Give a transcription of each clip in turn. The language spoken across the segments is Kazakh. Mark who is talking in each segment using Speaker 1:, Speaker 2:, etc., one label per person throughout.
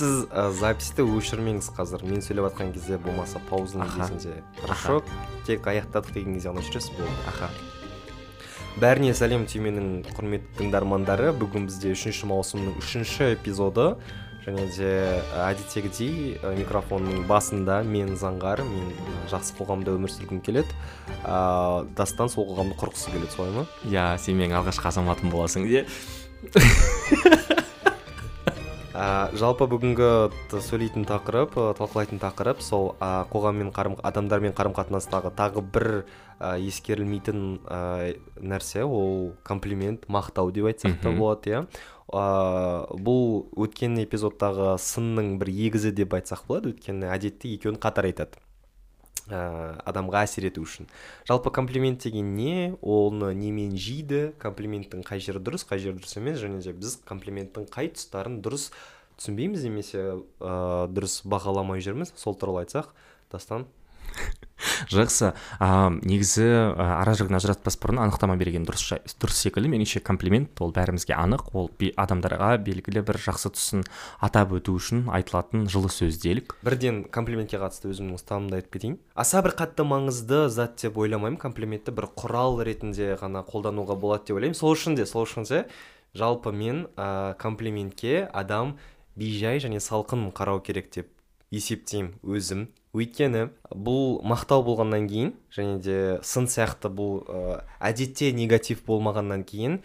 Speaker 1: сіз ә, записьті өшірмеңіз қазір. Мен сөйлеп жатқан кезде болмаса паузаның
Speaker 2: Аха.
Speaker 1: кезінде хорошо тек аяқтадық деген кезде ғана өшіресіз болды. Аха. Бәріне сәлем түйменің құрметті тыңдармандары. Бүгін бізде үшінші маусымның үшінші эпизоды. Және де әдеттегідей микрофонның басында мен заңғар мен жақсы қоғамда өмір сүргім келеді. Ә, дастан сол қоғамды құрғысы келеді солай ма?
Speaker 2: Иә сен менің алғашқы азаматым боласың де.
Speaker 1: ә, жалпы бүгінгі сөйлейтін тақырып ә, талқылайтын тақырып сол ә, қоғаммен қарым адамдармен қарым қатынастағы тағы бір ә, ескерілмейтін ә, нәрсе ол комплимент мақтау деп айтсақ та болады иә. Ә, бұл өткен эпизодтағы сынның бір егізі деп айтсақ болады өйткені әдетте екеуін қатар айтады. Ә, адамға әсер ету үшін жалпы комплимент деген не? Оны немен жейді? Комплименттің қай жері дұрыс қай жері дұрыс емес? Және де біз комплименттің қай тұстарын дұрыс түсінбейміз немесе ә, дұрыс бағаламай жүрміз? Сол туралы айтсақ дастан?
Speaker 2: Жақсы. А, негізі а, ара жігін ажыратпас бұрын анықтама берген дұрыс дұрыс секілді. Меніңше комплимент ол бәрімізге анық. Ол адамдарға белгілі бір жақсы тұсын атап өту үшін айтылатын жылы сөз делік
Speaker 1: бірден комплиментке қатысты өзімнің ұстанымымды айтып кетейін. Аса бір қатты маңызды зат деп ойламаймын. Комплиментті бір құрал ретінде ғана қолдануға болады деп ойлаймын. Сол үшін де сол үшін де жалпы мен ә, комплиментке адам бейжай және салқын қарау керек деп есептеймін өзім. Өйткені бұл мақтау болғаннан кейін және де сын сияқты бұл ә, әдетте негатив болмағаннан кейін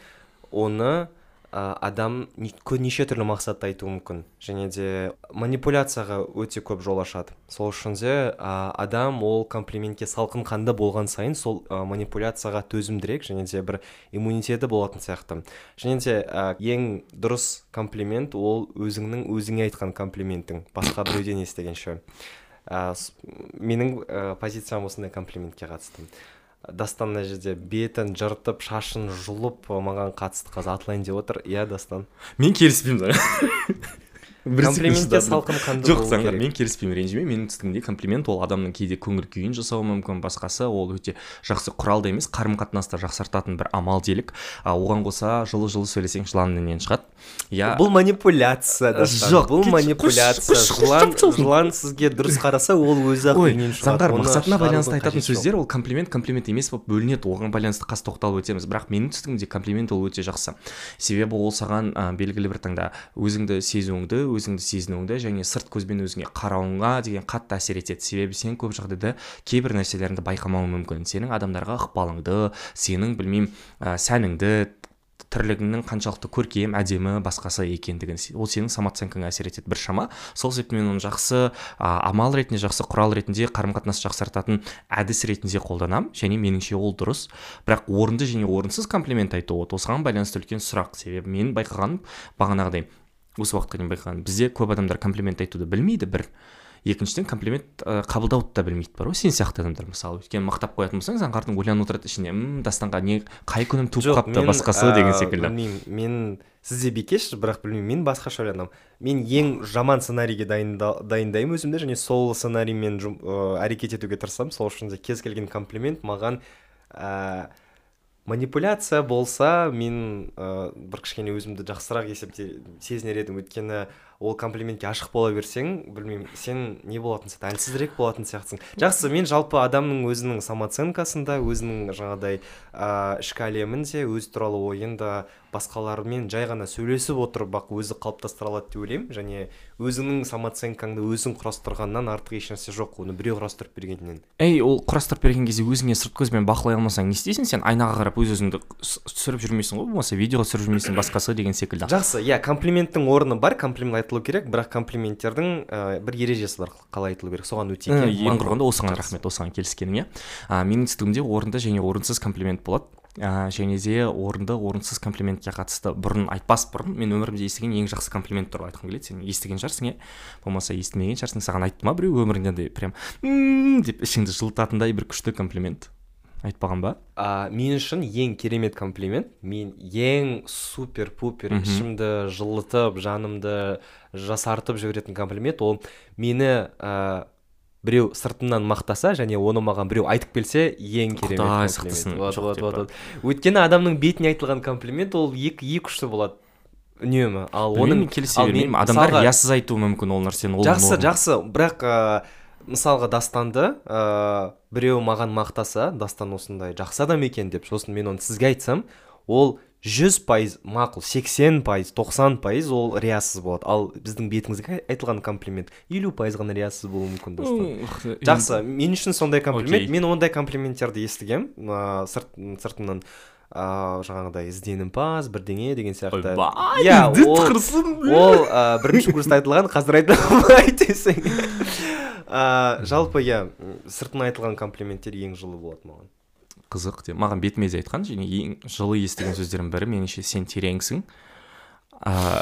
Speaker 1: оны ә, адам неше түрлі мақсатта айтуы мүмкін және де манипуляцияға өте көп жол ашады. Сол үшін де ә, адам ол комплиментке салқын қанды болған сайын сол ә, манипуляцияға төзімдірек және де бір иммунитеті болатын сияқты. Және де ә, ең дұрыс комплимент ол өзіңнің өзіңе айтқан комплиментің басқа біреуден естігенше. Ә, менің ә, позициям осындай комплиментке қатысты дастан мына жерде бетін жыртып шашын жұлып маған қатысты қазір атылайын деп отыр. Иә дастан.
Speaker 2: Мен келіспеймін
Speaker 1: комплиментке
Speaker 2: шыдадым.
Speaker 1: салқын қанды
Speaker 2: жоқ заңғар мен келіспеймін ренжіме менің түсінігімде комплимент ол адамның кейде көңіл күйін жасауы мүмкін басқасы ол өте жақсы құрал да емес қарым қатынасты жақсартатын бір амал делік. А, оған қоса жылы жылы сөйлесең жылан інінен шығады иә
Speaker 1: бұл манипуляция
Speaker 2: Жоқ,
Speaker 1: бұл манипуляция. жылан жылан сізге дұрыс қараса ол өзі ақ үйінен шығады
Speaker 2: заңғар
Speaker 1: оны
Speaker 2: мақсатына байланысты айтатын сөздер ол комплимент комплимент емес болып бөлінеді оған байланысты қазір тоқталып өтеміз. Бірақ менің түсінігімде комплимент ол өте жақсы. Себебі ол саған белгілі бір таңда өзіңді сезуіңді өзіңді сезінуіңді және сырт көзбен өзіңе қарауыңа деген қатты әсер етеді. Себебі сен көп жағдайда кейбір нәрселеріңді байқамауың мүмкін. Сенің адамдарға ықпалыңды сенің білмеймін ә, сәніңді тірлігіңнің қаншалықты көркем әдемі басқасы екендігін ол сенің самооценкаңа әсер етеді біршама. Сол себепті мен оны жақсы а, амал ретінде жақсы құрал ретінде қарым қатынасты жақсартатын әдіс ретінде қолданамын және меніңше ол дұрыс. Бірақ орынды және орынсыз комплимент айту осыған байланысты үлкен сұрақ. Себебі мен байқағаным бағанағыдай осы уақытқа дейін байқағаным бізде көп адамдар комплимент айтуды білмейді бір. Екіншіден комплимент ә, қабылдауды да білмейді бар ғой сен сияқты адамдар мысалы. Өйткені мақтап қоятын болсаң заңғардың ойланып отырады ішінде. Мм дастанға не қай күнім туып
Speaker 1: мен
Speaker 2: басқасы?
Speaker 1: ә,
Speaker 2: деген секілді.
Speaker 1: білмеймін. Мен сіз де бикеш бірақ білмеймін. Мен басқаша ойланамын. Мен ең жаман сценарийге дайында- дайындаймын өзімді. Және сол сценариймен әрекет етуге тырысамын. Сол үшін де кез келген комплимент маған ә, манипуляция болса мен ә, бір кішкене өзімді жақсырақ есепте сезінер едім. Өйткені ол комплиментке ашық бола берсең білмеймін сен не болатын сияқты әлсізірек болатын сияқтысың. Жақсы мен жалпы адамның өзінің самооценкасында өзінің жаңағыдай ә, ішкі әлемінде өзі туралы ойын да басқалармен жай ғана сөйлесіп отырып ақ өзі қалыптастыра алады деп ойлаймын. Және өзіңнің самооценкаңды өзің құрастырғаннан артық ешнәрсе жоқ. Оны біреу құрастырып бергеннен.
Speaker 2: Ей ол құрастырып берген кезде өзіңе сырт көзбен бақылай алмасаң не істейсің? Сен айнаға қарап өз өзіңді түсіріп жүрмейсің ғой болмаса видеоға түсіріп жүрмейсің басқасы деген секілді.
Speaker 1: Жақсы иә комплименттің орны бар комплимент айтылу керек бірақ комплименттердің ә, бір ережесі бар қалай айтылу керек соған өте
Speaker 2: Ә,
Speaker 1: ең
Speaker 2: құрығанда осыған рахмет осыған келіскеніңе а, менің түсінігімде орынды және орынсыз комплимент болады. А, және де орынды орынсыз комплиментке қатысты бұрын айтпас бұрын мен өмірімде естіген ең жақсы комплимент туралы айтқым келеді сен естіген шығарсың иә. Болмаса естімеген шығарсың саған айтты ма біреу өміріңде андай прям деп ішіңді жылытатындай бір күшті комплимент. Айтпаған ба?
Speaker 1: А, мен үшін ең керемет комплимент. Мен ең супер пупер ішімді жылытып жанымды жасартып жіберетін комплимент ол мені ә, біреу сыртымнан мақтаса және оны маған біреу айтып келсе ең керемет комплимент. Вот, өйткені адамның бетіне айтылған комплимент ол екі екі ұшты болады. Үнемі. Ал оның
Speaker 2: келісе бермеймін адамдар риясыз айтуы мүмкін ол нәрсені ол
Speaker 1: жақсы жақсы. Бірақ мысалға дастанды ә, біреу маған мақтаса дастан осындай жақсы адам екен деп сосын мен оны сізге айтсам ол жүз пайыз мақұл сексен пайыз тоқсан пайыз ол риясыз болады. Ал біздің бетіңізге айтылған комплимент елу пайыз ғана риясыз болуы мүмкін дастан.
Speaker 2: М,
Speaker 1: жақсы мен үшін сондай комплимент.
Speaker 2: Окей.
Speaker 1: мен ондай комплименттерді естігем. Ә, сырт, сыртымнан ә, жаңағыдай ізденімпаз бірдеңе деген сияқты. иә ол ол ә, бірінші курста айтылған қазір айта десең ә, жалпы иә сыртынан айтылған комплименттер ең жылы болады маған.
Speaker 2: Қызық деп. Маған бетіме де айтқан және ең жылы естіген сөздердің бірі меніңше сен тереңсің а,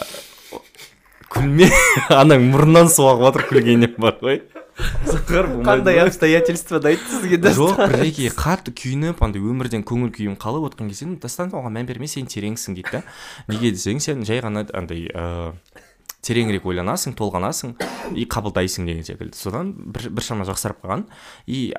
Speaker 2: күлме. Анаң мұрнынан су ағып жатыр күлгеннен бар ғой.
Speaker 1: Қандай обстоятельствода айтты сізге
Speaker 2: жоқ бірдеңеге қатты күйініп андай өмірден көңіл күйім қалып отқан кезде дастан оған мән берме сен тереңсің дейді да. Неге десең сен жай ғана андай ыыы тереңірек ойланасың толғанасың и қабылдайсың деген секілді. Содан бір, біршама жақсарып қалған. И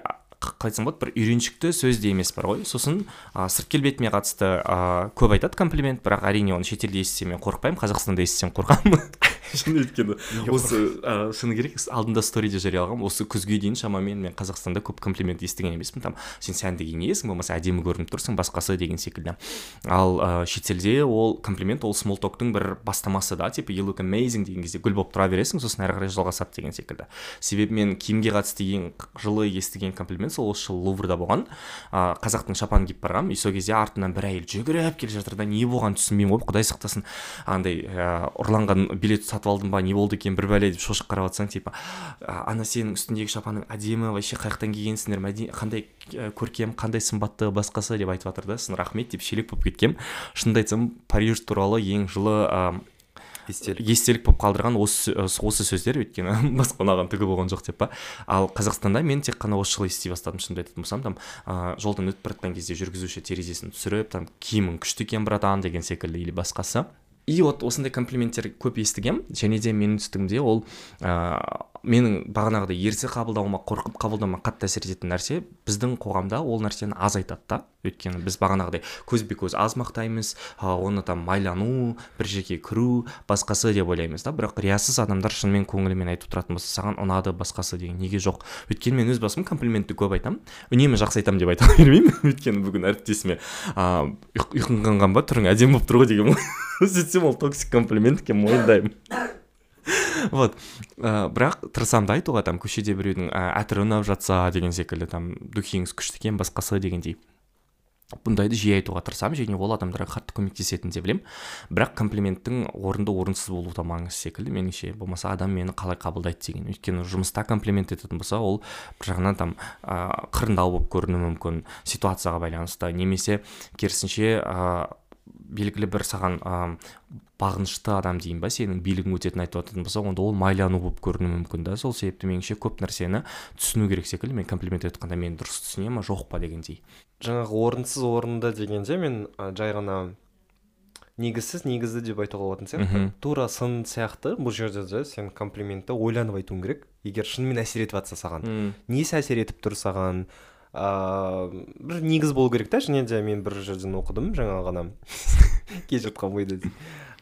Speaker 2: қалай айтсам болады бір үйреншікті сөз де емес бар ғой. Сосын а, сырт келбетіме қатысты а, көп айтады комплимент бірақ әрине оны шетелде естісем мен қорықпаймын қазақстанда естісем қорқамын шын өйткені осы ә, шыны керек алдында сториде жариялағанмын осы күзге дейін шамамен мен қазақстанда көп комплимент естіген емеспін. Там сен сәнді киінесің болмаса әдемі көрініп тұрсың басқасы деген секілді. Ал ә, шетелде ол комплимент ол смолтоктың бір бастамасы да типа you look amazing деген кезде гүл болып тұра бересің сосын әрі қарай жалғасады деген секілді. Себебі мен киімге қатысты ең жылы естіген комплимент сол осы жылы луврда болған. Ә, қазақтың шапанын киіп барғанмын. И сол кезде артымнан бір әйел жүгіріп келе жатыр да не болғанын түсінбеймін ғой құдай сақтасын. Андай ә, ұрланған билет сатып алдым ба не болды екен бір бәле деп шошып қарап жатсаң типа «А, ана сенің үстіндегі шапаның әдемі вообще қай жақтан кигенсіңдер мәде қандай ә, көркем қандай сымбатты басқасы? деп айтып жатыр да сосын рахмет деп шелек болып кеткем. Шынымды айтсам париж туралы ең жылы ә,
Speaker 1: естелік.
Speaker 2: естелік болып қалдырған осы осы сөздер өйткені басқа ұнаған түгі болған жоқ деп па. Ал қазақстанда мен тек қана осы жылы ести бастадым шынымды айтатын болсам там ыыы жолдан өтіп бара жатқан кезде жүргізуші терезесін түсіріп там киімің күшті екен братан деген секілді или басқасы. И вот осындай комплименттер көп естігем. Және де менің түсінігімде ол ыыы менің бағанағыдай ерсі қабылдауыма қорқып қабылдауыма қатты әсер ететін нәрсе біздің қоғамда ол нәрсені аз айтады да. Өйткені біз бағанағыдай көзбе көз аз мақтаймыз оны там майлану бір жерге кіру басқасы деп ойлаймыз да. Бірақ риясыз адамдар шынымен көңілімен айтып тұратын болса саған ұнады басқасы деген неге жоқ? Өйткені мен өз басым комплиментті көп айтамын. Үнемі жақсы айтамын деп айта бермеймін. Өйткені бүгін әріптесіме ұйқ- ұйқың қанған ба? Түрің әдемі болып тұр ғой деген сөйтсем ол токсик комплимент екенін мойындаймын. Вот. Ә, бірақ тырысамын да айтуға там көшеде біреудің ә, әтірі ұнап жатса деген секілді там духиіңіз күшті екен басқасы дегендей. Бұндайды жиі айтуға тырысамын және ол адамдарға қатты көмектесетінін де білемін. Бірақ комплименттің орынды орынсыз болуы да маңызды секілді. Меніңше болмаса адам мені қалай қабылдайды деген. Өйткені жұмыста комплимент ететін болса ол бір жағынан там ә, қырындау болып көрінуі мүмкін ситуацияға байланысты. Немесе керісінше ә, белгілі бір саған ә, бағынышты адам дейін ба сенің билігің өтетінін айтып жататын болса онда ол майлану болып көрінуі мүмкін да. Сол себепті меніңше көп нәрсені түсіну керек секілді. Мен комплимент айтқанда мен дұрыс түсіне ма жоқ па дегендей.
Speaker 1: Жаңағы орынсыз орынды дегенде мен жай ғана негізсіз негізді деп айтуға болатын сияқты. Тура сын сияқты. Бұл жерде де сен комплиментті ойланып айтуың керек. Егер шынымен әсер етіп жатса саған. Несі әсер етіп тұр саған? Ыыы бір негіз болу керек та. Және де мен бір жерден оқыдым жаңа ғана. Кешіріп қалмайды.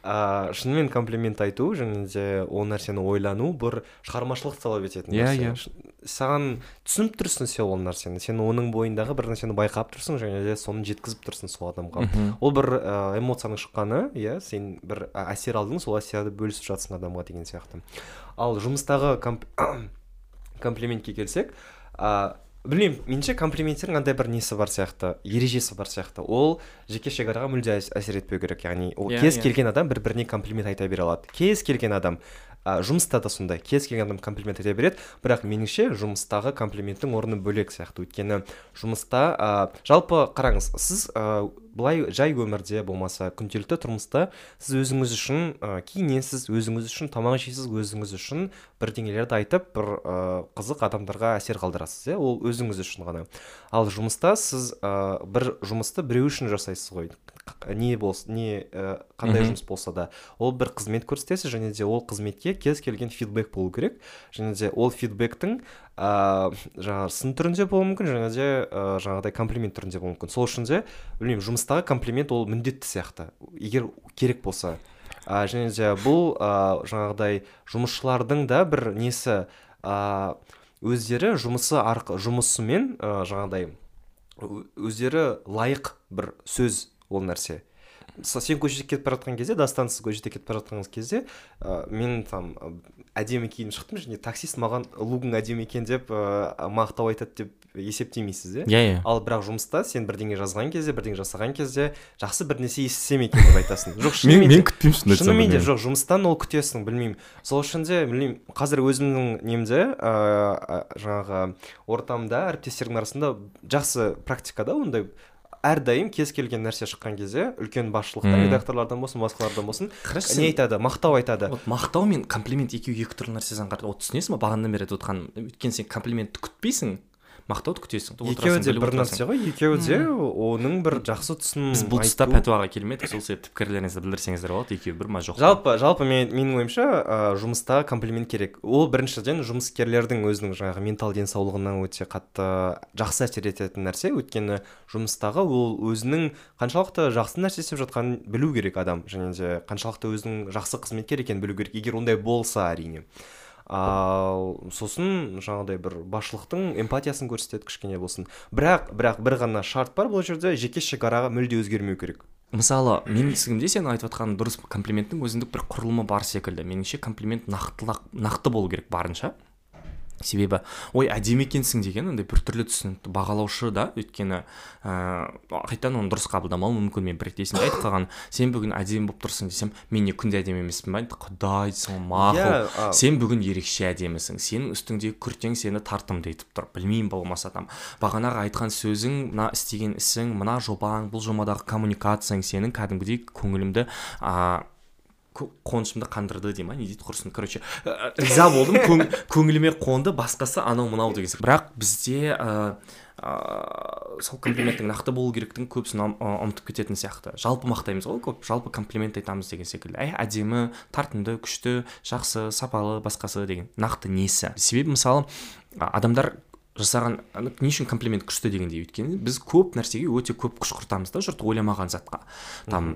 Speaker 1: Ыыы шынымен комплимент айту және де ол нәрсені ойлану бір шығармашылық талап ететін
Speaker 2: Иә,
Speaker 1: нәрсе.
Speaker 2: иә.
Speaker 1: Ш- саған түсініп тұрсың сен ол нәрсені сен оның бойындағы бір нәрсені байқап тұрсың және де соны жеткізіп тұрсың сол адамға
Speaker 2: Мгм.
Speaker 1: ол бір ә, эмоцияның шыққаны иә сен бір әсер алдың сол әсерді бөлісіп жатсың адамға деген сияқты ал жұмыстағы комп... комплиментке келсек ә, білмеймін меніңше комплименттердің андай бір несі бар сияқты ережесі бар сияқты ол жеке шекараға мүлде әс- әсер етпеу керек яғни ол
Speaker 2: Иә,
Speaker 1: кез
Speaker 2: иә.
Speaker 1: келген адам бір біріне комплимент айта бере алады кез келген адам ә, жұмыста да сондай. Кез келген адам комплимент айта береді бірақ меніңше жұмыстағы комплименттің орны бөлек сияқты. Өйткені жұмыста ә, жалпы қараңыз сіз ә, былай жай өмірде болмаса күнделікті тұрмыста сіз өзіңіз үшін ә, киінесіз өзіңіз үшін тамақ жейсіз өзіңіз үшін бірдеңелерді айтып бір ә, қызық адамдарға әсер қалдырасыз иә? Ол өзіңіз үшін ғана. Ал жұмыста сіз ә, бір жұмысты біреу үшін жасайсыз ғой. Не болсын не ә, қандай жұмыс болса да ол бір қызмет көрсетесіз және де ол қызметке кез келген фидбек болу керек. Және де ол фидбектің ыыы жаңағы сын түрінде болуы мүмкін және де ә, жаңағыдай комплимент түрінде болуы мүмкін. Сол үшін де білмеймін жұмыстағы комплимент ол міндетті сияқты. Егер керек болса. А, және де бұл а, жаңағыдай жұмысшылардың да бір несі а, өздері жұмысы арқы жұмысымен а, жаңағыдай өздері лайық бір сөз ол нәрсе. Мысалы, сен көшеде кетіп бара жатқан кезде дастан сіз көшеде кетіп бара жатқан кезде ә, мен там әдемі киініп шықтым және таксист маған лугың әдемі екен деп ә, мақтау айтады деп есептемейсіз иә?
Speaker 2: Иә иә.
Speaker 1: Ал бірақ жұмыста сен бірдеңе жазған кезде бірдеңе жасаған кезде жақсы бір нәрсе естісем екен деп айтасың. Жоқ
Speaker 2: мен
Speaker 1: шынымен
Speaker 2: мен
Speaker 1: де-
Speaker 2: күтпеймін шынымды айтсам
Speaker 1: шынымен де жоқ жұмыстан ол күтесің білмеймін. Сол үшін де білмеймін қазір өзімнің немде ыыы жаңағы ортамда әріптестердің арасында жақсы практика да ондай әрдайым кез келген нәрсе шыққан кезде үлкен басшылықтан редакторлардан болсын басқалардан болсын не айтады мақтау айтады.
Speaker 2: Вот мақтау мен комплимент екеуі екі түрлі нәрсе заңғар вот түсінесің ба бағанадан бері айтып отқаным өйткені сен комплиментті күтпейсің. Мақтауды күтесің.
Speaker 1: Екеуі де бір нәрсе ғой. Екеуі де оның бір жақсы тұсын
Speaker 2: біз бұл тұста пәтуаға келмедік сол себепті пікірлеріңізді білдірсеңіздер болады. Екеуі бір ма жоқ
Speaker 1: жалпы жалпы мен, менің ойымша ә, жұмыста комплимент керек. Ол біріншіден жұмыскерлердің өзінің жаңағы ментал денсаулығына өте қатты жақсы әсер ететін нәрсе. Өйткені жұмыстағы ол өзінің қаншалықты жақсы нәрсе істеп жатқанын білу керек адам. Және де қаншалықты өзінің жақсы қызметкер екенін білу керек. Егер ондай болса әрине. Ал сосын жаңағыдай бір басшылықтың эмпатиясын көрсетеді кішкене болсын. Бірақ бірақ бір ғана шарт бар бұл жерде жеке шекараға мүлде өзгермеу керек.
Speaker 2: Мысалы менің түсінігімде сен айтып отқан дұрыс комплименттің өзіндік бір құрылымы бар секілді. Меніңше комплимент нақтылақ нақты болу керек барынша. Себебі ой әдемі екенсің деген андай біртүрлі түсінікті бағалаушы да өйткені ыыы қайтадан оны дұрыс қабылдамауы мүмкін мен бір рет есімде айтып қалған. Сен бүгін әдемі болып тұрсың десем мен не күнде әдемі емеспін ба құдай десең мақұл
Speaker 1: Иә, а-
Speaker 2: сен бүгін ерекше әдемісің сенің үстіңдегі күртең сені тартымды етіп тұр білмеймін болмаса там бағанағы айтқан сөзің мына істеген ісің мына жобаң бұл жобадағы коммуникацияң сенің кәдімгідей көңілімді ко- қуанышымды қандырды дей ма? Не дейді құрсын короче ә, риза болдым. Көң- көңіліме қонды. Басқасы анау мынау деген сияқты. Бірақ бізде ә, ә, сол комплименттің нақты болу керектігін көбісін ұмытып кететін сияқты. Жалпы мақтаймыз ғой көп. Жалпы комплимент айтамыз деген секілді. Әй әдемі тартымды күшті жақсы сапалы басқасы деген нақты несі? Себебі мысалы адамдар жасаған не үшін комплимент күшті дегендей өйткені біз көп нәрсеге өте көп күш құртамыз да жұрт ойламаған затқа. Там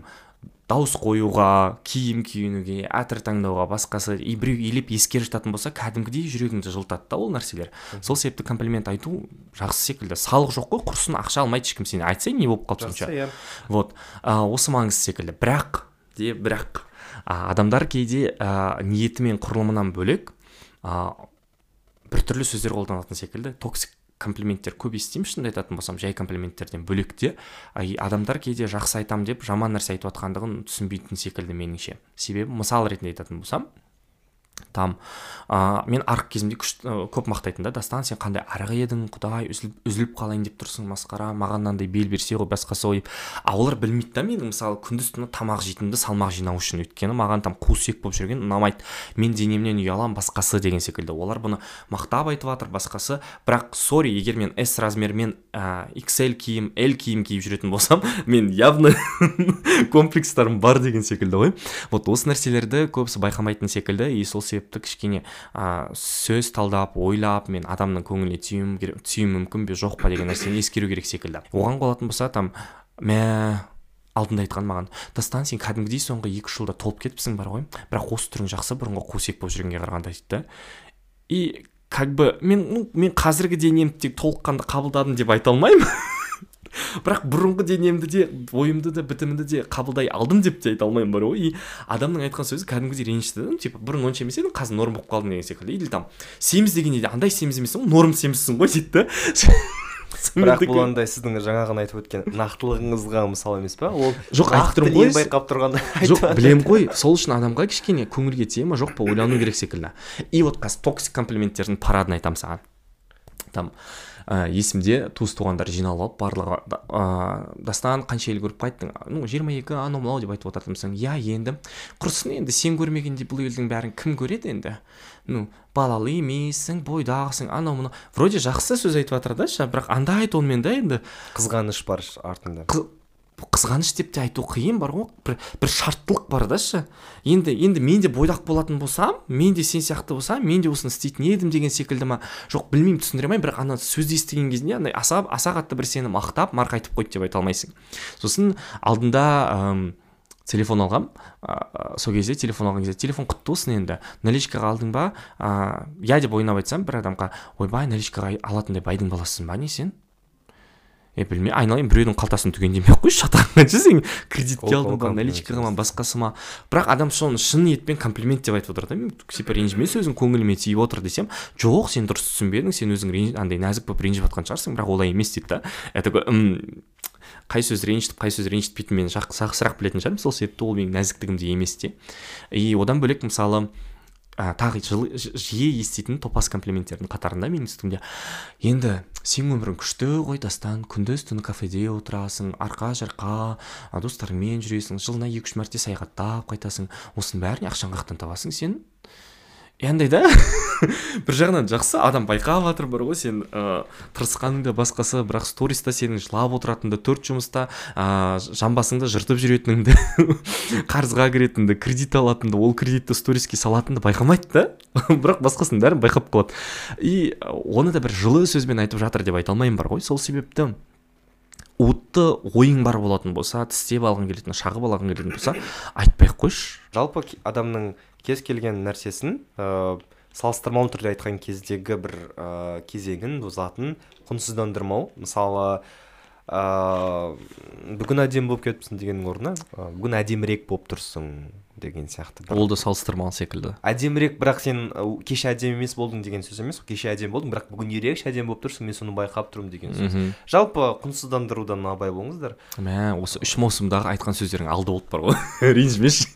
Speaker 2: дауыс қоюға киім киінуге әтір таңдауға басқасы и біреу елеп еске жататын болса кәдімгідей жүрегіңді жылытады да ол нәрселер. Сол себепті комплимент айту жақсы секілді. Салық жоқ қой құрсын ақша алмайды ешкім сені айтса не болып қалды сонша?
Speaker 1: иә.
Speaker 2: Вот. А, осы маңызды секілді. Бірақ де бірақ адамдар кейде а, ниеті мен құрылымынан бөлек а, біртүрлі сөздер қолданатын секілді. Токсик комплименттер көп естимін шынымды айтатын болсам жай комплименттерден бөлек те. Адамдар кейде жақсы айтам деп жаман нәрсе айтып жатқандығын түсінбейтін секілді меніңше. Себебі мысал ретінде айтатын болсам там ә, мен арық кезімде күшті ә, көп мақтайтын да дастан сен қандай арық едің? Құдай үзіліп, үзіліп қалайын деп тұрсың масқара. Маған мынандай бел берсе ғой басқасы ғой а олар білмейді да менің мысалы күндіз түні тамақ жейтінімді салмақ жинау үшін. Өйткені маған там қу сүйек болып жүрген ұнамайды. Мен денемнен ұяламын басқасы деген секілді. Олар бұны мақтап айтып жатыр басқасы. Бірақ сори егер мен S размермен ә, XL киім L киім киіп жүретін болсам мен явно комплекстарым бар деген секілді ғой. Вот осы нәрселерді көбісі байқамайтын секілді. И сол себепті кішкене ә, сөз талдап ойлап мен адамның көңіліне тиюім керек мүмкін бе жоқ па деген нәрсені ескеру керек секілді. Оған қалатын болса там мә алдында айтқан маған дастан сен кәдімгідей соңғы екі жылда толып кетіпсің бар ғой бірақ осы түрің жақсы бұрынғы қусек болып жүргенге қарағанда дейді да. И как бы мен ну мен қазіргі денемді тек толыққанды қабылдадым деп айта алмаймын. Бірақ бұрынғы денемді де бойымды да бітімімді де қабылдай алдым деп те айта алмаймын бар ғой. И адамның айтқан сөзі кәдімгідей ренжітті да типа бұрын онша емес едің қазір норм болып қалдың деген секілді. Или там семіз деген неде андай семіз емессің ғой норм семізсің ғой дейді да.
Speaker 1: Бірақ бұл андай сіздің жаңағыны айтып өткен нақтылығыңызға мысал емес па ол
Speaker 2: Жоқ, айтып тұрмын ғой.
Speaker 1: байқап тұрғанда
Speaker 2: жоқ білемін ғой. Сол үшін адамға кішкене көңілге тие ма жоқ па ойлану керек секілді. И вот қазір токсик комплименттердің парадын айтамын саған. Там ә, есімде туыс туғандар жиналып алып барлығы ә, дастан қанша ел көріп қайттың? Ну жиырма екі анау мынау деп айтып отыратынсың иә енді құрысын енді сен көрмегенде бұл елдің бәрін кім көреді енді? Ну балалы емессің бойдақсың анау мынау вроде жақсы сөз айтып жатыр да бірақ андай тонмен да енді.
Speaker 1: Қызғаныш бар артында.
Speaker 2: Қыз- қызғаныш деп те айту қиын бар ғой. Бір, бір шарттылық бар да шы енді енді мен де бойдақ болатын болсам мен де сен сияқты болсам мен де осыны істейтін едім деген секілді ма? Жоқ білмеймін түсіндіре алмаймын бірақ ана сөзді естіген кезінде андай аса аса қатты бір сені мақтап марқайтып қойды деп айта алмайсың. Сосын алдында ым, телефон алғам. Ә, сол кезде телефон алған кезде телефон құтты болсын енді. Наличкаға алдың ба? Ә, иә деп ойнап айтсам бір адамға ойбай наличкаға алатындай байдың баласысың ба? Не сен? Е білмей айналайын біреудің қалтасын түгендемей ақ қойшы шатағанша сен кредитке алдың ба наличкаға ма басқасы ма? Бірақ адам соны шын ниетпен комплимент деп айтып отыр да. Мен типа ренжіме сөзің көңіліме тиіп отыр десем жоқ сен дұрыс түсінбедің сен өзің андай нәзік болып ренжіп жатқан шығарсың бірақ олай емес дейді да. Я такой «М, қай сөз ренжітіп қай сөз ренжітпейтінін мен жақ- жақсырақ білетін шығармын сол себепті ол менің нәзіктігімде емес те и одан бөлек мысалы ә, тағы жылы- жиі еститін топас комплименттердің қатарында менің үстімде. Енді сенің өмірің күшті ғой дастан күндіз түні кафеде отырасың арқа жарқа достарыңмен жүресің жылына екі үш мәрте саяхаттап қайтасың. Осының бәріне ақшаны қаяқтан табасың сен андай да? Бір жағынан жақсы адам байқап жатыр бар ғой сен ыыы тырысқаның да басқасы бірақ сториста сенің жылап отыратыныңды төрт жұмыста ыыы жамбасыңды жыртып жүретініңді қарызға кіретініңді кредит алатыныңды ол кредитті сториске салатыныңды байқамайды да? Бірақ басқасының бәрін байқап қалады. И оны да бір жылы сөзбен айтып жатыр деп айта алмаймын бар ғой. Сол себепті уытты ойың бар болатын болса тістеп алғың келетін шағып алғың келетін болса айтпай ақ қойшы.
Speaker 1: Жалпы адамның кез келген нәрсесін ә, салыстырмалы түрде айтқан кездегі бір ә, кезеңін затын құнсыздандырмау. Мысалы ә, бүгін әдемі болып кетіпсің дегеннің орнына ә, бүгін әдемірек болып тұрсың деген сияқты
Speaker 2: ол да салыстырмалы секілді.
Speaker 1: Әдемірек бірақ сен кеше әдемі емес болдың деген сөз емес кеше әдемі болдың бірақ бүгін ерекше әдемі болып тұрсың мен соны байқап тұрмын деген сөз.
Speaker 2: Мхм.
Speaker 1: Жалпы құнсыздандырудан абай болыңыздар.
Speaker 2: Мә осы үш маусымдағы айтқан сөздерің алды болды бар ғой. Ренжімеші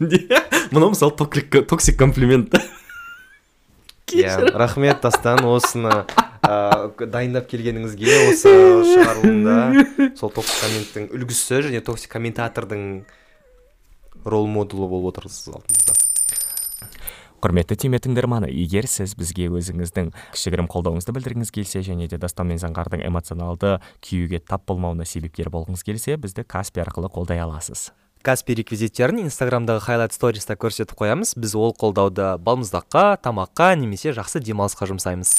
Speaker 2: мынау мысалы токсик токсик комплимент.
Speaker 1: Иә рахмет дастан осыны ә, дайындап келгеніңізге осы шығарылымда. Сол токсик комменттің үлгісі және токсик комментатордың рол моделі болып отырсыз алдымызда
Speaker 3: құрметті түйме тыңдарманы егер сіз бізге өзіңіздің кішігірім қолдауыңызды білдіргіңіз келсе және де дастан мен заңғардың эмоционалды күйюге тап болмауына себепкер болғыңыз келсе бізді каспи арқылы қолдай аласыз
Speaker 1: каспи реквизиттерін инстаграмдағы хайлайт сториста көрсетіп қоямыз біз ол қолдауды балмұздаққа тамаққа немесе жақсы демалысқа жұмсаймыз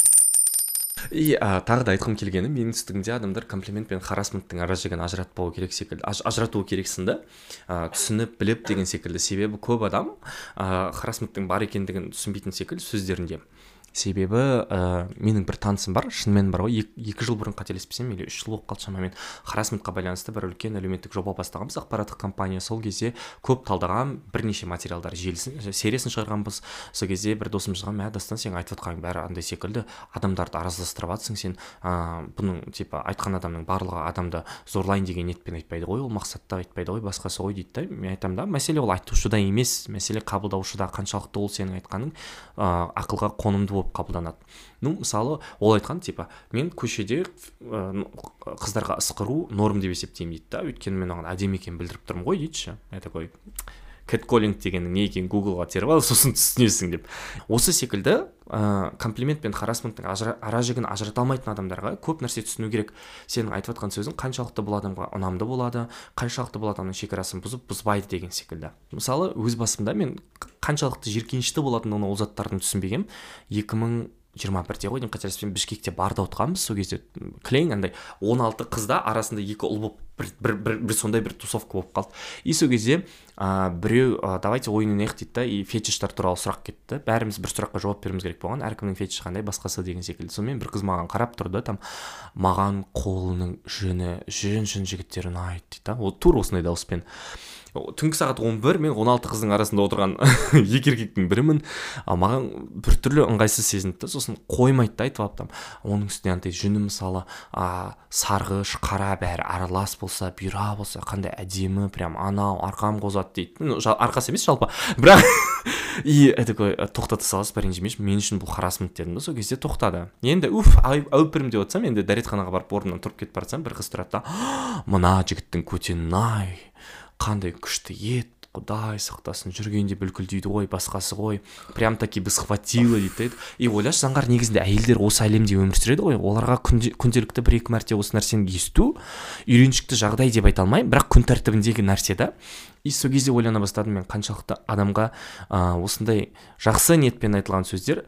Speaker 2: и а, тағы да айтқым келгені менің адамдар комплимент пен харасменттің ара жігін ажыратпау керек секілді аж- ажыратуы керек сынды а, түсініп біліп деген секілді. Себебі көп адам а, харасменттің бар екендігін түсінбейтін секілді сөздерінде. Себебі ә, менің бір танысым бар шынымен бар ғой. Екі, жыл бұрын қателеспесем или үш жыл болып қалды шамамен. Харасментқа байланысты бір үлкен әлеуметтік жоба бастағанбыз. Ақпараттық компания сол кезде көп талдаған бірнеше материалдар желісін сериясын шығарғанбыз. Сол кезде бір досым жазған мә дастан сен айтып отқаның бәрі андай секілді. Адамдарды араздастырып жатрсың сен. Ыыы бұның типа айтқан адамның барлығы адамды зорлайын деген ниетпен айтпайды ғой. Ол мақсатта айтпайды ғой басқасы ғой дейді да мен айтамын да мәселе ол айтушыда емес. Мәселе қабылдаушыда қаншалықты ол сенің айтқаның. Ыыы ақылға қонымды болып қабылданады. Ну мысалы ол айтқан типа мен көшеде ә, қыздарға ысқыру норм деп есептеймін дейді да. Өйткені мен оған әдемі екенін білдіріп тұрмын ғой дейді ше. Я такой кэтколлинг дегеннің не екенін гуглға теріп ал сосын түсінесің деп. Осы секілді ә, комплимент пен харасменттің ара жігін ажырата алмайтын адамдарға көп нәрсе түсіну керек. Сенің айтып жатқан сөзің қаншалықты бұл адамға ұнамды болады қаншалықты бұл адамның шекарасын бұзып бұзбайды деген секілді. Мысалы өз басымда мен қаншалықты жиіркенішті болатынын ол заттардың түсінбегенмін. Екі мың жиырма бірде ғой деймін қателеспесем бішкекте барда отқанбыз сол кезде. Кілең андай он алты қызда арасында екі ұл болып бір, бір, бір, бір сондай бір тусовка болып қалды. И сол кезде ә, біреу ә, давайте ойнайық дейді да и фетиштар туралы сұрақ кетті. Бәріміз бір сұраққа жауап беруіміз керек болған. Әркімнің фетиші қандай басқасы деген секілді. Сонымен бір қыз маған қарап тұрды там маған қолының жүні жүн жүн жігіттер ұнайды дейді да. Ол тура осындай дауыспен. Түнгі сағат 11 мен 16 қыздың арасында отырған екі еркектің бірімін. А маған біртүрлі ыңғайсыз сезінді сосын қоймайды да айтып алып оның үстіне андай жүні мысалы а, сарғыш қара бәрі аралас болса бұйра болса қандай әдемі прям анау арқам қозады дейді. Ну арқасы емес жалпы. Бірақ и такой тоқтата саласыз ба ренжімеші мен үшін бұл харасмент дедім да сол кезде тоқтады. Енді уф әупірім деп отырсам енді дәретханаға барып орнымнан тұрып кетіп бара бір қыз тұрады да мына жігіттің көтенін ай қандай күшті ет құдай сақтасын жүргенде бүлкілдейді ғой басқасы ғой. Прям таки бы схватило дейді да. и ойлашы заңғар негізінде әйелдер осы әлемде өмір сүреді ғой. Оларға күнде, күнделікті бір екі мәрте осы нәрсені есту үйреншікті жағдай деп айта алмаймын. Бірақ күн тәртібіндегі нәрсе да. И сол кезде ойлана бастадым мен қаншалықты адамға ә, осындай жақсы ниетпен айтылған сөздер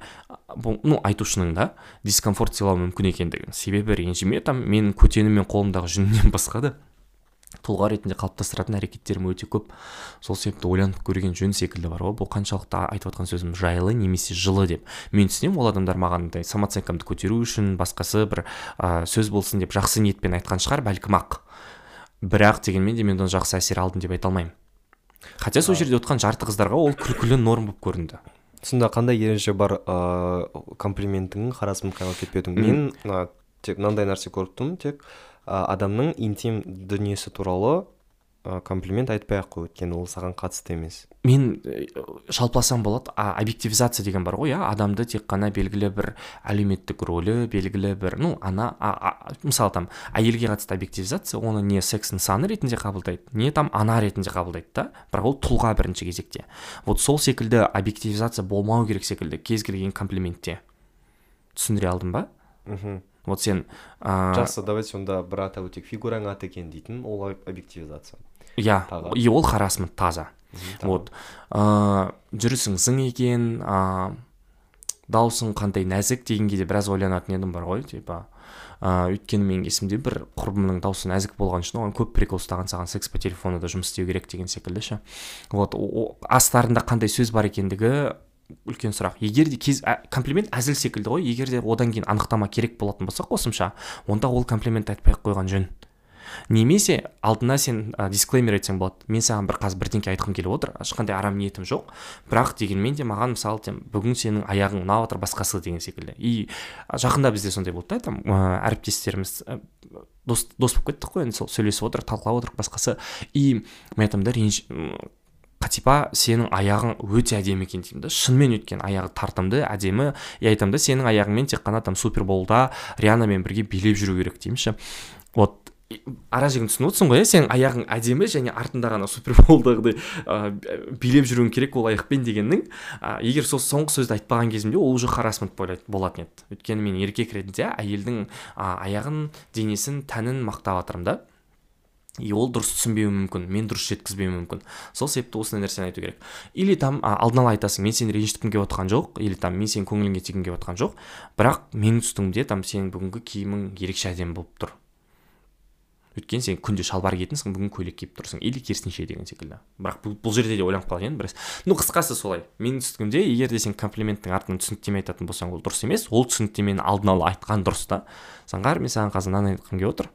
Speaker 2: ну айтушының да дискомфорт сыйлауы мүмкін екендігін себебі ренжіме там менің көтенім мен қолымдағы жүннен басқа да. Тұлға ретінде қалыптастыратын әрекеттерім өте көп. Сол себепті ойланып көрген жөн секілді бар ғой. Бұл қаншалықты айтып жатқан сөзім жайлы немесе жылы деп. Мен түсінемін ол адамдар маған андай самооценкамды көтеру үшін басқасы бір ә, сөз болсын деп жақсы ниетпен айтқан шығар бәлкім ақ. Бірақ дегенмен де мен одан жақсы әсер алдым деп айта алмаймын. Хотя сол жерде отқан жарты қыздарға ол күлкілі норм болып көрінді.
Speaker 1: Сонда қандай ереже бар ыыы комплиментің қарасым қайғылы кетпеудің? Мен тек мынандай нәрсе көріп тұрмын тек адамның интим дүниесі туралы ы, комплимент айтпай ақ қой өйткені ол саған қатысты емес.
Speaker 2: Мен э, жалпыласам болады. А, объективизация деген бар ғой иә? Адамды тек қана белгілі бір әлеуметтік рөлі белгілі бір ну ана а, а, мысалы там әйелге қатысты объективизация оны не секс нысаны ретінде қабылдайды не там ана ретінде қабылдайды да бірақ ол тұлға бірінші кезекте. Вот сол секілді объективизация болмау керек секілді кез келген комплиментте. Түсіндіре алдым ба?
Speaker 1: Мхм.
Speaker 2: Вот сен ыыы
Speaker 1: жақсы давай сонда бір атап өтейік фигураң ат екен дейтін ол объективизация.
Speaker 2: Иә и ол харасмент таза. Вот. Ыыы жүрісің зың екен ыыы даусың қандай нәзік деген кезде біраз ойланатын едім бар ғой типа ыыы өйткені менің есімде бір құрбымның дауысы нәзік болған үшін оған көп прикол ұстаған саған секс по телефону да жұмыс істеу керек деген секілді ше. Вот астарында қандай сөз бар екендігі үлкен сұрақ. Егер де кез ә- комплимент әзіл секілді ғой. Егер де одан кейін анықтама керек болатын болса қосымша онда ол комплимент айтпай ақ қойған жөн. Немесе алдына сен ә, дисклеймер айтсаң болады. Мен саған бір қазір бірдеңке айтқым келіп отыр ешқандай арам ниетім жоқ. Бірақ дегенмен де маған мысалы там бүгін сенің аяғың ұнап отыр басқасы деген секілді. И жақында бізде сондай болды да там ә, әріптестеріміз ә, дос дос болып кеттік қой енді сол сөйлесіп отырып талқылап отырып басқасы. И мен айтамын да қатипа сенің аяғың өте әдемі екен деймін да. Шынымен өткен аяғы тартымды әдемі. И айтамын да сенің аяғыңмен тек қана там суперболда рианамен бірге билеп жүру керек деймін ше вот ара жігін түсініп отырсың ғой иә? Сенің аяғың әдемі және артында ғана суперболдағыдай ыыы билеп жүруің керек ол аяқпен дегеннің. Ә, егер сол соңғы сөзді айтпаған кезімде ол уже харасмент болатын еді. Өйткені мен еркек ретінде әйелдің а, аяғын денесін тәнін мақтап жатырмын да. И ол дұрыс түсінбеуі мүмкін мен дұрыс жеткізбеуім мүмкін. Сол себепті осындай нәрсені айту керек. Или там а, алдын ала айтасың мен сені ренжіткім келіп отқан жоқ или там мен сенің көңіліңе тигім келіп отқан жоқ бірақ менің үстіңде там сенің бүгінгі киімің ерекше әдемі болып тұр өйткені сен күнде шалбар киетінсің бүгін көйлек киіп тұрсың. Или керісінше деген секілді. Бірақ бұл, бұл жерде де ойланып едім біраз. Ну қысқасы солай. Менің түсінігімде егер де сен комплименттің артынан түсініктеме айтатын болсаң ол дұрыс емес. Ол түсініктемені алдын ала айтқан дұрыс та. Заңғар мен саған қазір мынаны айтқым келіп отыр.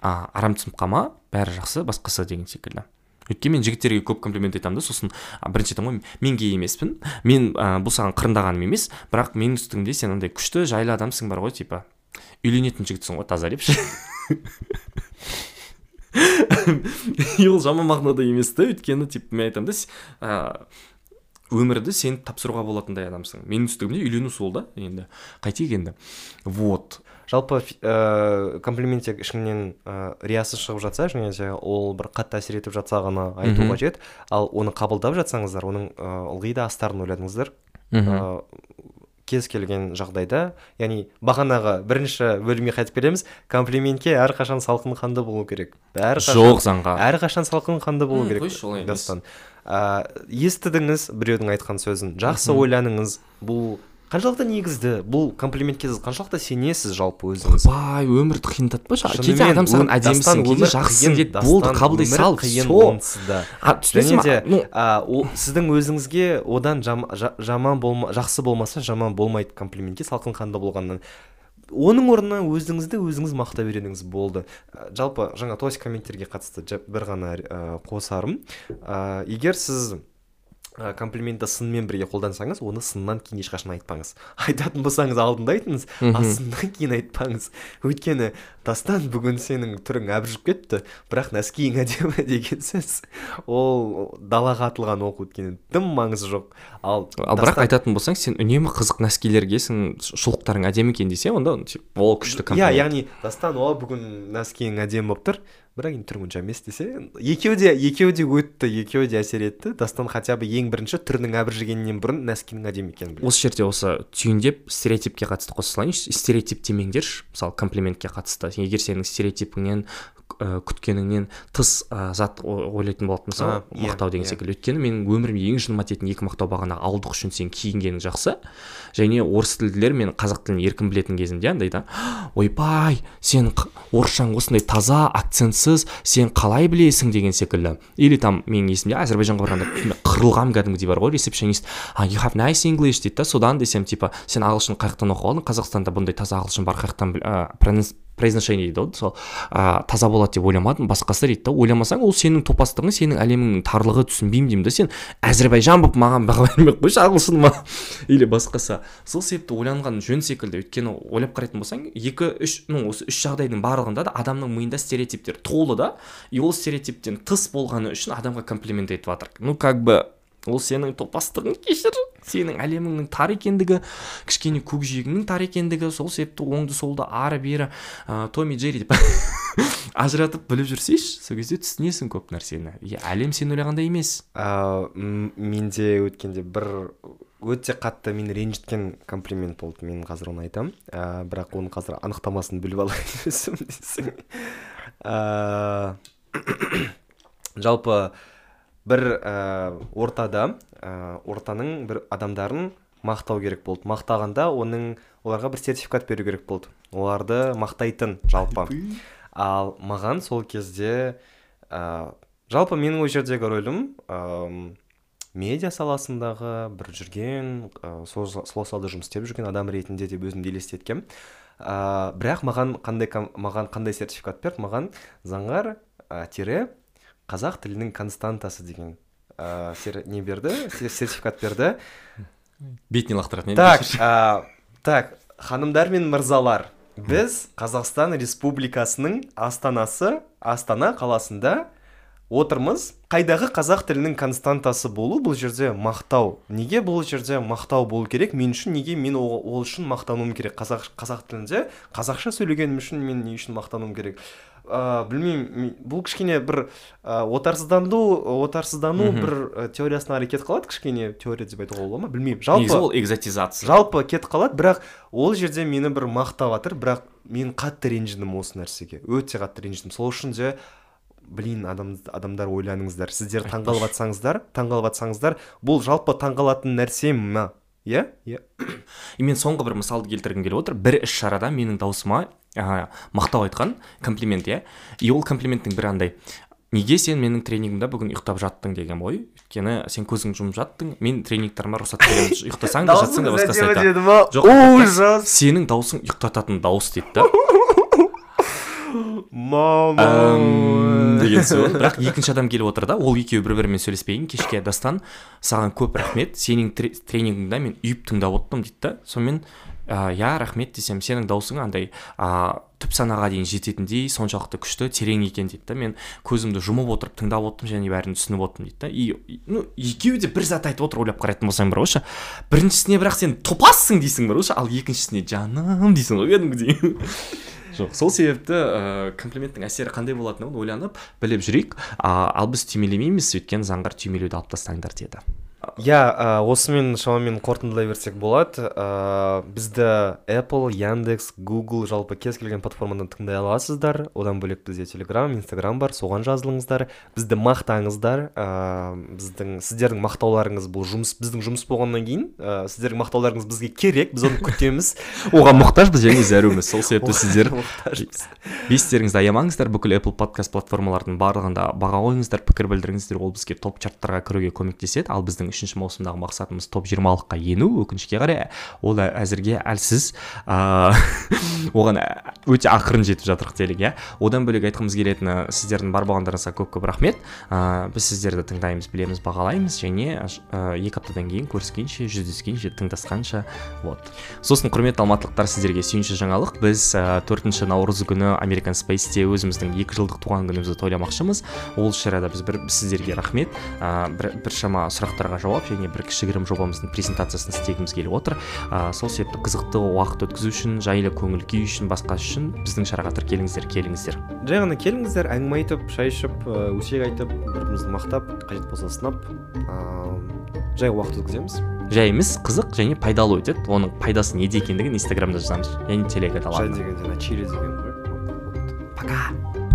Speaker 2: А, арам түсініп қалма бәрі жақсы басқасы деген секілді. Өйткені мен жігіттерге көп комплимент айтамын да сосын бірінші айтамын ғой мен гей емеспін мен ә, бұл саған қырындағаным емес бірақ менің үстіңде сен андай күшті жайлы адамсың бар ғой типа. Үйленетін жігітсің ғой таза деп ше и ол жаман мағынада емес та өйткені типа мен айтамын да өмірді сен тапсыруға болатындай адамсың. Менің үстігімде үйлену сол да енді. Қайтейік енді. Вот.
Speaker 1: Жалпы ә, комплимент тек ішіңнен ә, риясыз шығып жатса және де ол бір қатты әсер етіп жатса ғана айту қажет. Ал оны қабылдап жатсаңыздар оның ә, ылғи да астарын ойладыңыздар. Ә, кез келген жағдайда яғни бағанағы бірінші бөлімге қайтып келеміз комплиментке әрқашан салқын қанды болу керек. Әрқашан
Speaker 2: жоқ заңға.
Speaker 1: әрқашан салқын қанды болу керек
Speaker 2: қойшы, олай емес.
Speaker 1: дастан. Ә, естідіңіз біреудің айтқан сөзін. Жақсы ойланыңыз. Бұл қаншалықты негізді бұл комплиментке сіз қаншалықты сенесіз жалпы өзіңіз?
Speaker 2: Бай өмірді қиындатпашы кейде адам саған әдемісің кейде жақсысың дейді болды қабылдай сал
Speaker 1: және де сіздің өзіңізге одан жам- жа- жаман болма жақсы болмаса жаман болмайды комплиментке салқын қанды болғаннан. Оның орнына өзіңізді өзіңіз мақтай бередіңіз болды. Жалпы жаңа тосик комменттерге қатысты бір ғана қосарым. Егер сіз ә, комплиментті сынмен бірге қолдансаңыз оны сыннан кейін ешқашан айтпаңыз. Айтатын болсаңыз алдында айтыңыз а
Speaker 2: Мгм.
Speaker 1: сыннан кейін айтпаңыз. Өйткені дастан бүгін сенің түрің әбжіп кетті бірақ нәскиің әдемі деген сөз. Ол далаға атылған оқ өйткені дым маңызы жоқ. Ал
Speaker 2: ал бірақ
Speaker 1: дастан-
Speaker 2: айтатын болсаң сен үнемі қызық нәскилер киесің шұлықтарың әдемі екен десе онда ол күшті
Speaker 1: иә яғни дастан о бүгін нәскиің әдемі болып тұр бірақ енді түрің онша емес десе екеуі де екеуі де өтті екеуі де әсер етті. Дастан хотя бы ең бірінші түрінің әбіржігеннен бұрын нәскидің әдемі екенін білді
Speaker 2: осы жерде осы түйіндеп стереотипке қатысты қоса салайыншы стереотиптемеңдерші мысалы комплиментке қатысты. Егер сенің стереотипіңнен күткеніңнен тыс ә, зат ойлайтын болатын мысалы
Speaker 1: иә,
Speaker 2: мақтау деген
Speaker 1: иә.
Speaker 2: секілді. Өйткені менің өмірімде ең жыныма тиетін екі мақтау бағана ауылдық үшін сен киінгенің жақсы және орыс тілділер мен қазақ тілін еркін білетін кезімде андай да ойбай сен орысшаң осындай таза акцентсіз сен қалай білесің? деген секілді. Или там менің есімде әзірбайжанға барғанда қырылғам кәдімгідей бар ғой ресепшенист. You have nice english дейді да содан десем типа сен ағылшын қай жақтан оқып алдың? Қазақстанда бұндай таза ағылшын бар қай жақтан произношение дейді ғой. Сол ә, таза болады деп ойламадым. Басқасы дейді да ойламасаң ол сенің топастығың сенің әлеміңнің тарлығы түсінбеймін деймін да. Сен әзірбайжан болып маған баға бермей ақ қойшы ағылшыныма или басқасы сол себепті ойланған жөн секілді өйткені ойлап қарайтын болсаң екі үш ну осы үш жағдайдың барлығында да адамның миында стереотиптер толы да. И ол стереотиптен тыс болғаны үшін адамға комплимент айтып жатыр ну как бы ол сенің топастығың кешір сенің әлеміңнің тар екендігі кішкене көкжиегіңнің тар екендігі сол себепті оңды солды ары бері ә, томми джерри деп ажыратып біліп жүрсейші. Сол кезде түсінесің көп нәрсені. И әлем сен ойлағандай емес.
Speaker 1: Ә, менде өткенде бір өте қатты мені ренжіткен комплимент болды мен қазір оны айтамын. Ә, бірақ оның қазір анықтамасын біліп алайын өзім ә, жалпы бір ә, ортада ә, ортаның бір адамдарын мақтау керек болды. Мақтағанда оның оларға бір сертификат беру керек болды. Оларды мақтайтын жалпы. Ал маған сол кезде ә, жалпы менің ол жердегі рөлім ам, медиа саласындағы бір жүрген ә, сол сол салада жұмыс істеп жүрген адам ретінде деп өзімді елестеткем. Ә, бірақ маған қандай маған қандай сертификат берді? Маған заңғар ә, тире қазақ тілінің константасы деген ә, сер- не берді? Се- сертификат берді.
Speaker 2: Бетіне лақтыратын
Speaker 1: так ә, так ханымдар мен мырзалар біз қазақстан республикасының астанасы астана қаласында отырмыз. Қайдағы қазақ тілінің константасы болу бұл жерде мақтау. Неге бұл жерде мақтау болу керек? Мен үшін неге мен ол, ол үшін мақтануым керек? Қазақ қазақ тілінде қазақша сөйлегенім үшін мен не үшін мақтануым керек? Ә, білмеймін бұл кішкене бір ә, отарсыздану отарсыздану бір ә, теориясына әрекет қылады кішкене теория деп айтуға бола ма? Білмеймін.
Speaker 2: Негізі
Speaker 1: жалпы
Speaker 2: ол экзотизация.
Speaker 1: жалпы кетіп қалады бірақ ол жерде мені бір мақтап жатыр бірақ мен қатты ренжідім осы нәрсеге. Өте қатты ренжідім. Сол үшін де блин адам, адамдар ойланыңыздар сіздер таңғалып жатсаңыздар таңғалып жатсаңыздар бұл жалпы таңғалатын нәрсе ма? Иә? Иә?
Speaker 2: И мен соңғы бір мысалды келтіргім келіп отыр. Бір іс шарада менің даусыма ә, мақтау айтқан комплимент иә? И ол комплименттің бірі андай неге сен менің тренингімде бүгін ұйықтап жаттың? деген ғой. Өйткені сен көзіңді жұмып жаттың мен тренингтеріме рұқсат беремін. Ұйықтасаң да жатсаң да басқасы айтады жоқ
Speaker 1: ужас!
Speaker 2: сенің даусың ұйықтататын дауыс дейді да.
Speaker 1: мама
Speaker 2: деген сөз бірақ екінші адам келіп отыр да. Ол екеуі бір бірімен сөйлеспеген. Кешке дастан саған көп рахмет. Сенің тре- тренингіңді мен үйіп тыңдап отырдым дейді да. Сонымен «А, иә рахмет десем сенің даусың андай а, түп санаға дейін жететіндей соншалықты күшті терең екен дейді да. Мен көзімді жұмып отырып тыңдап отырдым және бәрін түсініп отырмын дейді да. И ну екеуі де бір зат айтып отыр ойлап қарайтын болсаң бар ғойшы біріншісіне бірақ сен топассың дейсің бар ғойшы ал екіншісіне жаным дейсің ғой кәдімгідей. Жоқ. Сол себепті ә, комплименттің әсері қандай болатынын ойланып біліп жүрейік. Ал біз түймелемейміз өйткені заңғар түймелеуді алып тастаңдар деді.
Speaker 1: Иә осымен шамамен қорытындылай берсек болады. Ә, бізді apple яндекс google жалпы кез келген платформадан тыңдай аласыздар. Одан бөлек бізде телеграм инстаграм бар соған жазылыңыздар. Бізді мақтаңыздар. Ә, біздің сіздердің мақтауларыңыз бұл жұмыс біздің жұмыс болғаннан кейін ә, сіздердің мақтауларыңыз бізге керек біз оны күтеміз.
Speaker 2: Оған мұқтажбыз және зәруміз. Сол себепті сіздер бестеріңізді аямаңыздар. Бүкіл apple подкаст платформалардың барлығында баға қойыңыздар пікір білдіріңіздер. Ол бізге топ чарттарға кіруге көмектеседі. Ал біздің үшінші маусымдағы мақсатымыз топ жиырмалыққа ену. Өкінішке қарай ол ә- әзірге әлсіз. Ыыы оған ә- өте ақырын жетіп жатырық делік иә. Одан бөлек айтқымыз келетіні сіздердің бар болғандарыңызға көп көп рахмет. Ыыы біз сіздерді тыңдаймыз білеміз бағалаймыз және ә, екі аптадан кейін көріскенше жүздескенше тыңдасқанша вот. Сосын құрметті алматылықтар сіздерге сүйінші жаңалық. Біз ә, төртінші наурыз күні американ спейсте өзіміздің екі жылдық туған күнімізді тойламақшымыз. Ол шарада біз бір сіздерге рахмет. Ә, бір, біршама сұрақтарға жауап және бір кішігірім жобамыздың презентациясын істегіміз келіп отыр. Ә, сол себепті қызықты уақыт өткізу үшін жайлы көңіл күй үшін басқа үшін біздің шараға тіркеліңіздер келіңіздер.
Speaker 1: Жай ғана келіңіздер әңгіме айтып шай ішіп өсек айтып бір бірімізді мақтап қажет болса сынап ә, жай уақыт өткіземіз.
Speaker 2: Жай емес қызық және пайдалы өтеді. Оның пайдасы неде екендігін инстаграмда жазамыз және телеграда
Speaker 1: жай дегенде чили деген ғой.
Speaker 2: Пока!